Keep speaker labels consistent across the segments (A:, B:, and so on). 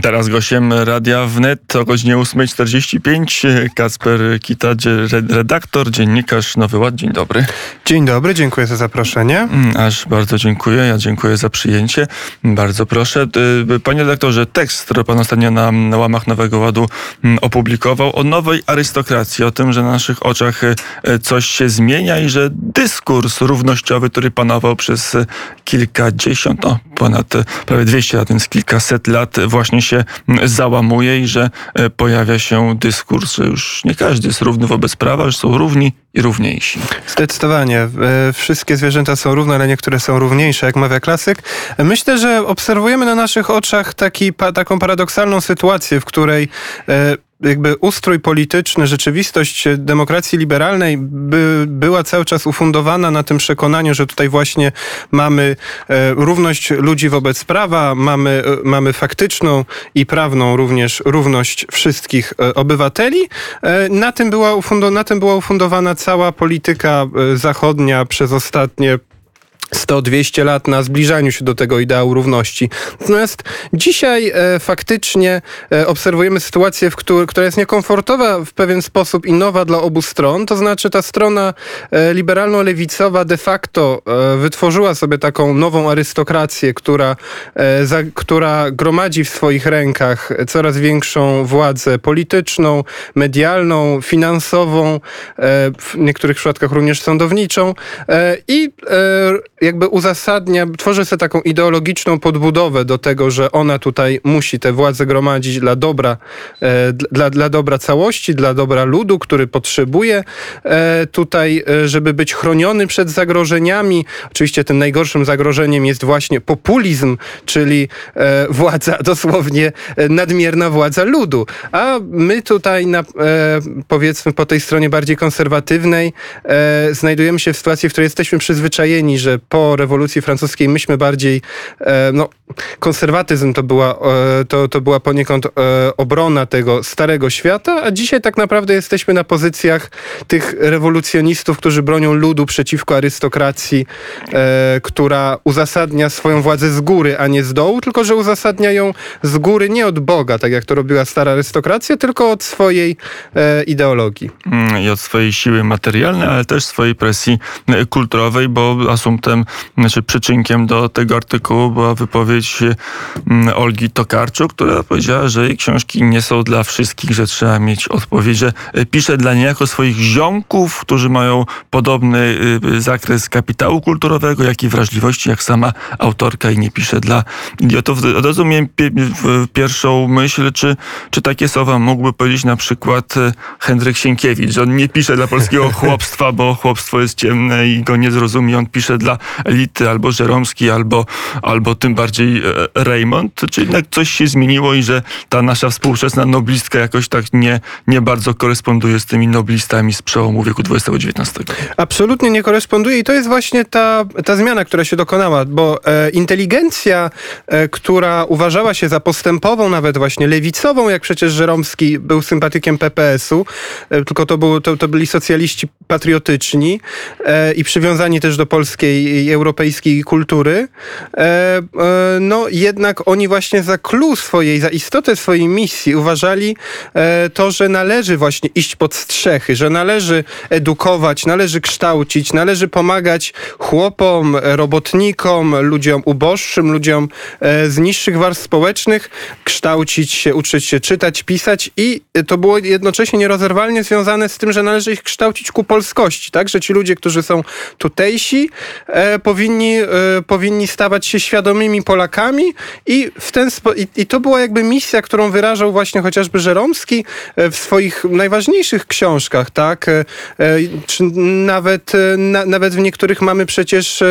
A: Teraz gościem Radia Wnet o godzinie 8.45 Kacper Kita, redaktor, dziennikarz Nowy Ład. Dzień dobry.
B: Dzień dobry, dziękuję za zaproszenie.
A: Mm, aż bardzo dziękuję, ja dziękuję za przyjęcie. Bardzo proszę. Y, panie redaktorze, tekst, który pan ostatnio na, łamach Nowego Ładu mm, opublikował o nowej arystokracji, o tym, że na naszych oczach y, coś się zmienia i że dyskurs równościowy, który panował przez kilkadziesiąt, no ponad prawie 200 lat, więc kilkaset lat właśnie się załamuje i że e, pojawia się dyskurs, że już nie każdy jest równy wobec prawa, że są równi i równiejsi.
B: Zdecydowanie. E, wszystkie zwierzęta są równe, ale niektóre są równiejsze, jak mawia klasyk. Myślę, że obserwujemy na naszych oczach taki, taką paradoksalną sytuację, w której e, jakby ustrój polityczny, rzeczywistość demokracji liberalnej by, była cały czas ufundowana na tym przekonaniu, że tutaj właśnie mamy e, równość ludzi wobec prawa, mamy, e, mamy faktyczną i prawną również równość wszystkich e, obywateli. Na tym, była ufundo, na tym była ufundowana cała polityka zachodnia przez ostatnie 100-200 lat na zbliżaniu się do tego ideału równości. Natomiast dzisiaj e, faktycznie e, obserwujemy sytuację, w która jest niekomfortowa w pewien sposób i nowa dla obu stron. To znaczy ta strona e, liberalno-lewicowa de facto e, wytworzyła sobie taką nową arystokrację, która, e, za, która gromadzi w swoich rękach coraz większą władzę polityczną, medialną, finansową, e, w niektórych przypadkach również sądowniczą i jakby uzasadnia, tworzy sobie taką ideologiczną podbudowę do tego, że ona tutaj musi tę władzę gromadzić dla dobra, e, dla, dla dobra całości, dla dobra ludu, który potrzebuje e, tutaj, e, żeby być chroniony przed zagrożeniami. Oczywiście tym najgorszym zagrożeniem jest właśnie populizm, czyli władza, dosłownie nadmierna władza ludu. A my tutaj, na, powiedzmy po tej stronie bardziej konserwatywnej, znajdujemy się w sytuacji, w której jesteśmy przyzwyczajeni, że po rewolucji francuskiej myśmy bardziej, e, no, konserwatyzm to była, e, to, to była poniekąd e, obrona tego starego świata, a dzisiaj tak naprawdę jesteśmy na pozycjach tych rewolucjonistów, którzy bronią ludu przeciwko arystokracji, która uzasadnia swoją władzę z góry, a nie z dołu, tylko że uzasadnia ją z góry nie od Boga, tak jak to robiła stara arystokracja, tylko od swojej ideologii.
A: Mm, I od swojej siły materialnej, ale też swojej presji kulturowej, bo asumptem znaczy przyczynkiem do tego artykułu była wypowiedź mm, Olgi Tokarczuk, która powiedziała, że jej książki nie są dla wszystkich, że trzeba mieć odpowiedź, że e, pisze dla niejako swoich ziomków, którzy mają podobny y, zakres kapitału kulturowego, jak i wrażliwości, jak sama autorka i nie pisze dla idiotów. Miałem pierwszą myśl, czy, czy takie słowa mógłby powiedzieć na przykład e, Henryk Sienkiewicz, że on nie pisze dla polskiego chłopstwa, bo chłopstwo jest ciemne i go nie zrozumie. On pisze dla elity, albo Żeromski, albo, albo tym bardziej e, Raymond, czy jednak coś się zmieniło i że ta nasza współczesna noblistka jakoś tak nie, nie bardzo koresponduje z tymi noblistami z przełomu wieku XX-XIX?
B: Absolutnie nie koresponduje i to jest właśnie ta, ta zmiana, która się dokonała, bo e, inteligencja, e, która uważała się za postępową, nawet właśnie lewicową, jak przecież Żeromski był sympatykiem PPS-u, e, tylko to, było, to, to byli socjaliści patriotyczni e, i przywiązani też do polskiej i europejskiej kultury, e, e, no jednak oni właśnie za clue swojej, za istotę swojej misji uważali e, to, że należy właśnie iść pod strzechy, że należy edukować, należy kształcić, należy pomagać chłopom, robotnikom, ludziom uboższym, ludziom z niższych warstw społecznych, kształcić się, uczyć się czytać, pisać i to było jednocześnie nierozerwalnie związane z tym, że należy ich kształcić ku polskości, tak? Że ci ludzie, którzy są tutejsi, powinni, e, powinni stawać się świadomymi Polakami i, w ten i, i to była jakby misja, którą wyrażał właśnie chociażby Żeromski e, w swoich najważniejszych książkach, tak? E, czy nawet, na, nawet w niektórych mamy przecież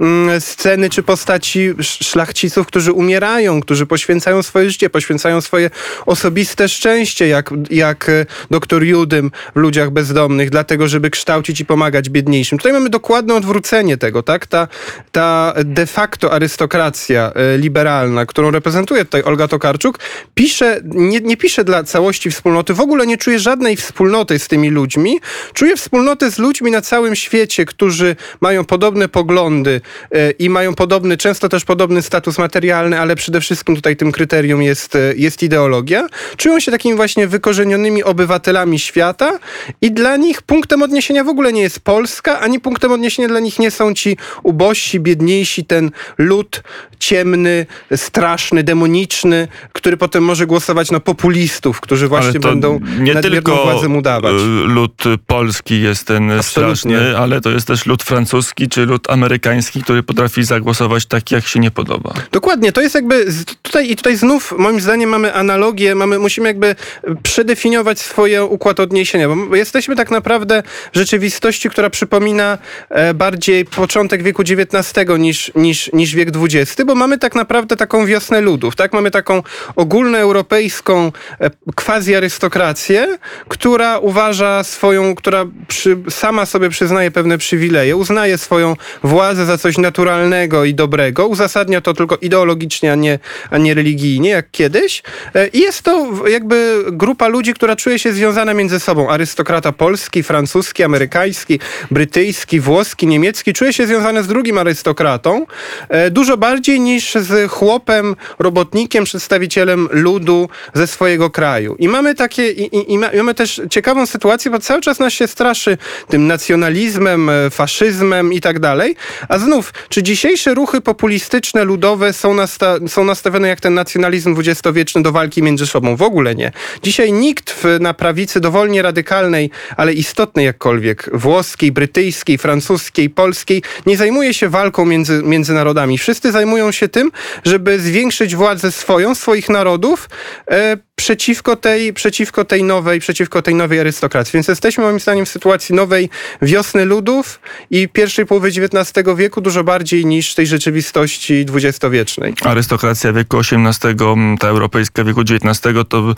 B: mm, sceny czy postaci szlachciców, którzy umierają, którzy poświęcają swoje życie, poświęcają swoje osobiste szczęście, jak, jak doktor Judym w Ludziach Bezdomnych, dlatego, żeby kształcić i pomagać biedniejszym. Tutaj mamy dokładne odwrócenie tego, tak? tak? Ta, ta de facto arystokracja e, liberalna, którą reprezentuje tutaj Olga Tokarczuk, pisze, nie, nie pisze dla całości wspólnoty, w ogóle nie czuje żadnej wspólnoty z tymi ludźmi, czuje wspólnotę z ludźmi na całym świecie, którzy mają podobne poglądy e, i mają podobny, często też podobny status materialny, ale przede wszystkim tutaj tym kryterium jest, e, jest ideologia. Czują się takimi właśnie wykorzenionymi obywatelami świata i dla nich punktem odniesienia w ogóle nie jest Polska, ani punktem odniesienia dla nich nie są ci ubożsi, biedniejsi, ten lud ciemny, straszny, demoniczny, który potem może głosować na populistów, którzy właśnie będą
A: nie tylko
B: władzę mu dawać.
A: y, lud polski jest ten
B: Absolutnie.
A: straszny, ale to jest też lud francuski czy lud amerykański, który potrafi zagłosować tak, jak się nie podoba.
B: Dokładnie, to jest jakby tutaj i tutaj znów moim zdaniem mamy analogię, mamy, musimy jakby przedefiniować swoje układ odniesienia, bo jesteśmy tak naprawdę rzeczywistości, która przypomina e, bardziej początek wieku XIX niż, niż, niż wiek XX, bo mamy tak naprawdę taką wiosnę ludów, tak? Mamy taką ogólnoeuropejską e, quasi-arystokrację, która uważa swoją, która przy, sama sobie przyznaje pewne przywileje, uznaje swoją władzę za coś naturalnego i dobrego, uzasadnia to tylko ideologicznie, a nie, a nie religijnie, jak kiedyś. E, I jest to jakby grupa ludzi, która czuje się związana między sobą. Arystokrata polski, francuski, amerykański, brytyjski, włoski, niemiecki, czuje się związany z drugim arystokratą, e, dużo bardziej niż z chłopem, robotnikiem, przedstawicielem ludu ze swojego kraju. I mamy takie, i, i, i ma- i mamy też ciekawą sytuację, bo cały czas nas się straszy tym nacjonalizmem, e, faszyzmem i tak dalej. A znów, czy dzisiejsze ruchy populistyczne, ludowe są, nasta- są nastawione jak ten nacjonalizm dwudziestowieczny do walki między sobą? W ogóle nie. Dzisiaj nikt w, na prawicy dowolnie radykalnej, ale istotnej jakkolwiek, włoskiej, brytyjskiej, francuskiej, polskiej, nie zajmuje się walką między, między narodami. Wszyscy zajmują się tym, żeby zwiększyć władzę swoją, swoich narodów, e, przeciwko tej, przeciwko tej nowej, przeciwko tej nowej arystokracji. Więc jesteśmy moim zdaniem w sytuacji nowej wiosny ludów i pierwszej połowy XIX wieku dużo bardziej niż tej rzeczywistości dwudziestowiecznej.
A: Arystokracja wieku XVIII, ta europejska wieku XIX, to,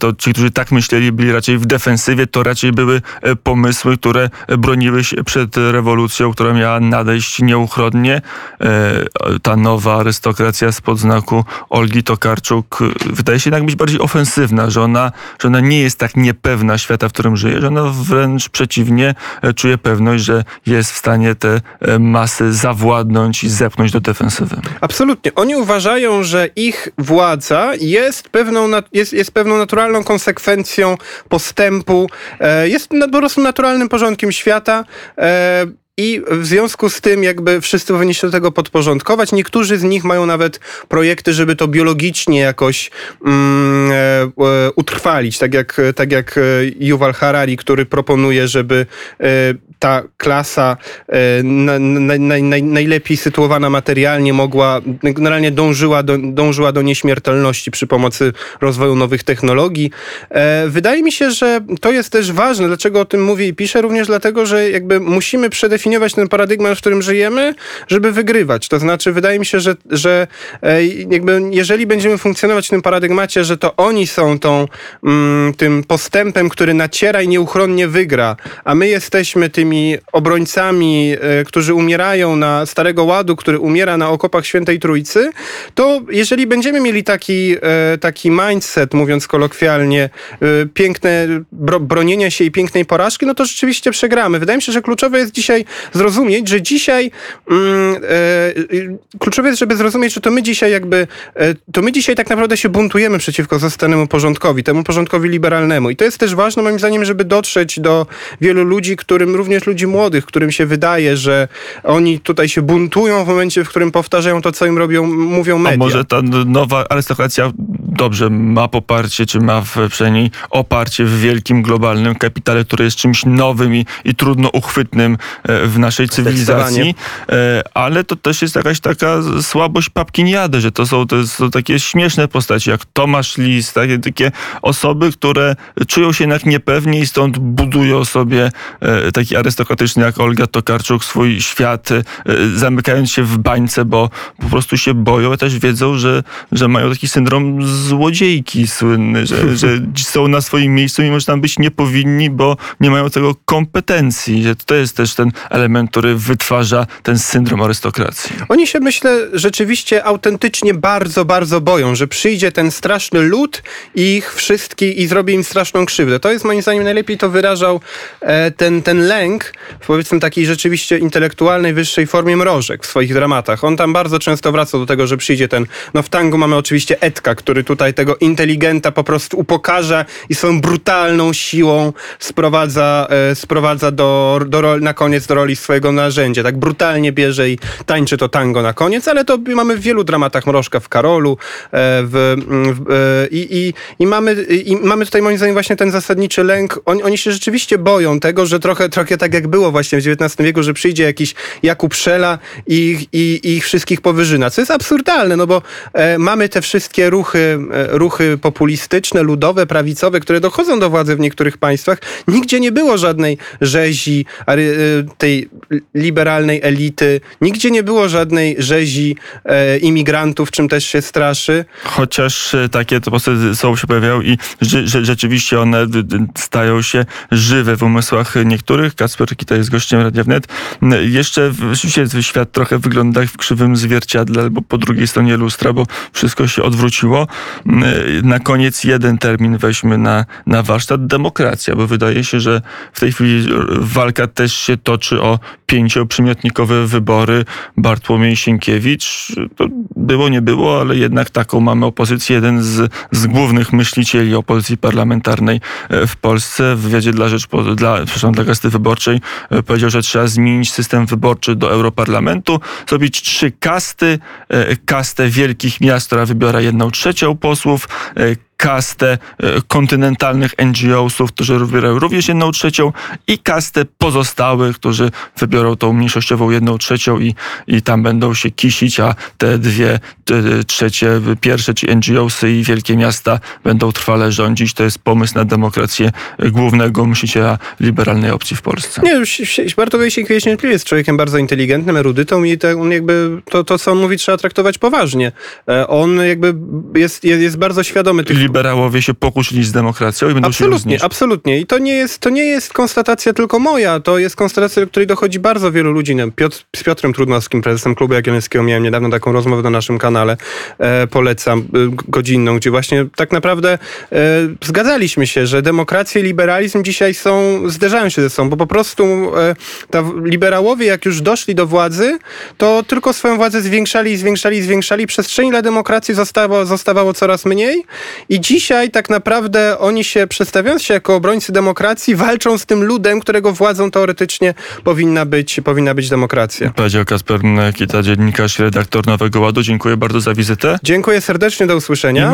A: to ci, którzy tak myśleli, byli raczej w defensywie, to raczej były e, które broniły się przed rewolucją, która miała nadejść nieuchronnie. E, Ta nowa arystokracja spod znaku Olgi Tokarczuk e, wydaje się jednak być bardziej ofensywna, że ona, że ona nie jest tak niepewna świata, w którym żyje, że ona wręcz przeciwnie e, czuje pewność, że jest w stanie te masy zawładnąć i zepchnąć do defensywy.
B: Absolutnie. Oni uważają, że ich władza jest pewną, jest, jest pewną naturalną konsekwencją postępu, jest po prostu naturalnym porządkiem świata. E, i w związku z tym jakby wszyscy powinni się do tego podporządkować. Niektórzy z nich mają nawet projekty, żeby to biologicznie jakoś mm, e, e, utrwalić, tak jak, tak jak e, Yuval Harari, który proponuje, żeby e, ta klasa e, na, na, na, naj- najlepiej sytuowana materialnie mogła, generalnie dążyła do, dążyła do nieśmiertelności przy pomocy rozwoju nowych technologii. E, Wydaje mi się, że to jest też ważne. Dlaczego o tym mówię i piszę? Również dlatego, że jakby musimy przedefiniować ten paradygmat, w którym żyjemy, żeby wygrywać. To znaczy, wydaje mi się, że, że e, jakby jeżeli będziemy funkcjonować w tym paradygmacie, że to oni są tą, mm, tym postępem, który naciera i nieuchronnie wygra, a my jesteśmy tymi obrońcami, e, którzy umierają na Starego Ładu, który umiera na okopach Świętej Trójcy, to jeżeli będziemy mieli taki, e, taki mindset, mówiąc kolokwialnie, piękne bro, bronienia się i pięknej porażki, no to rzeczywiście przegramy. Wydaje mi się, że kluczowe jest dzisiaj zrozumieć, że dzisiaj mm, e, kluczowe jest, żeby zrozumieć, że to my dzisiaj jakby, e, to my dzisiaj tak naprawdę się buntujemy przeciwko zostanemu porządkowi, temu porządkowi liberalnemu. I to jest też ważne moim zdaniem, żeby dotrzeć do wielu ludzi, którym, również ludzi młodych, którym się wydaje, że oni tutaj się buntują w momencie, w którym powtarzają to, co im robią, mówią media.
A: A może ta nowa arystokracja dobrze ma poparcie, czy ma w, przynajmniej oparcie w wielkim, globalnym kapitale, który jest czymś nowym i, i trudno uchwytnym e, w naszej cywilizacji, E, ale to też jest jakaś taka słabość papkiniady, że to są, to są takie śmieszne postaci, jak Tomasz Lis, takie, takie osoby, które czują się jednak niepewnie i stąd budują sobie e, taki arystokratyczny jak Olga Tokarczuk swój świat, e, zamykając się w bańce, bo po prostu się boją, też wiedzą, że, że mają taki syndrom złodziejki słynny, że, że są na swoim miejscu, mimo że tam być nie powinni, bo nie mają tego kompetencji. Że to jest też ten element, który wytwarza ten syndrom arystokracji.
B: Oni się, myślę, rzeczywiście autentycznie bardzo, bardzo boją, że przyjdzie ten straszny lud i ich wszystkich i zrobi im straszną krzywdę. To jest moim zdaniem najlepiej to wyrażał e, ten, ten lęk w powiedzmy takiej rzeczywiście intelektualnej, wyższej formie mrożek w swoich dramatach. On tam bardzo często wraca do tego, że przyjdzie ten, no w tangu mamy oczywiście Edka, który tutaj tego inteligenta po prostu upokarza i swoją brutalną siłą sprowadza, e, sprowadza do, do, na koniec do roli swojego narzędzia. Tak brutalnie bierze i tańczy to tango na koniec, ale to mamy w wielu dramatach Mrożka w Karolu e, w, w, e, i, i, i, mamy, i mamy tutaj moim zdaniem właśnie ten zasadniczy lęk. Oni, oni się rzeczywiście boją tego, że trochę, trochę tak jak było właśnie w XIX wieku, że przyjdzie jakiś Jakub Szela i, i, ich wszystkich powyżyna. Co jest absurdalne, no bo e, mamy te wszystkie ruchy, e, ruchy populistyczne, ludowe, prawicowe, które dochodzą do władzy w niektórych państwach. Nigdzie nie było żadnej rzezi ary- e, tej liberalnej elity, nigdzie nie było żadnej rzezi e, imigrantów, czym też się straszy.
A: Chociaż e, takie to postacie są się pojawiają i że, rzeczywiście one stają się żywe w umysłach niektórych. Kacper Kita jest gościem Radia Wnet. Jeszcze rzeczywiście świat trochę wygląda w krzywym zwierciadle albo po drugiej stronie lustra, bo wszystko się odwróciło. Na koniec jeden termin weźmy na, na warsztat. Demokracja, bo wydaje się, że w tej chwili walka też się toczy o pięcioprzymiotnikowe wybory. Bartłomiej Sienkiewicz, to było, nie było, ale jednak taką mamy opozycję. Jeden z, z głównych myślicieli opozycji parlamentarnej e, w Polsce w wywiadzie dla, Rzeczpo, dla, przepraszam, dla Gazety Wyborczej e, powiedział, że trzeba zmienić system wyborczy do Europarlamentu, zrobić trzy kasty, e, kastę wielkich miast, która wybiera jedną trzecią posłów, kastę e, kontynentalnych NGO-sów, którzy wybierają również jedną trzecią i kastę pozostałych, którzy wybiorą tą mniejszościową jedną trzecią i, i tam będą się kisić, a te dwie te trzecie, pierwsze, czyli NGO-sy i wielkie miasta będą trwale rządzić. To jest pomysł na demokrację głównego myśliciela liberalnej opcji w Polsce.
B: Nie, już się- Bartłomiej Sienkiewicz niewątpliwie jest człowiekiem bardzo inteligentnym, erudytą i on jakby to, to, co on mówi, trzeba traktować poważnie. E, On jakby jest, jest, jest bardzo świadomy tych
A: Liberałowie się pokłócili z demokracją i będą się
B: Absolutnie,
A: zniszczyć.
B: absolutnie. I to nie, jest, to nie jest konstatacja tylko moja, to jest konstatacja, do której dochodzi bardzo wielu ludzi. Wiem, Piotr, z Piotrem Trudnowskim, prezesem Klubu Jagiellońskiego, miałem niedawno taką rozmowę na naszym kanale, e, polecam, e, godzinną, gdzie właśnie tak naprawdę e, zgadzaliśmy się, że demokracja i liberalizm dzisiaj są, zderzają się ze sobą, bo po prostu e, ta, liberałowie, jak już doszli do władzy, to tylko swoją władzę zwiększali, zwiększali, zwiększali. Przestrzeni dla demokracji zostało, zostawało coraz mniej i dzisiaj tak naprawdę oni się, przedstawiając się jako obrońcy demokracji, walczą z tym ludem, którego władzą teoretycznie powinna być, powinna być demokracja.
A: Powiedział Kasper Kita, dziennikarz, redaktor Nowego Ładu. Dziękuję bardzo za wizytę.
B: Dziękuję serdecznie, do usłyszenia.
A: I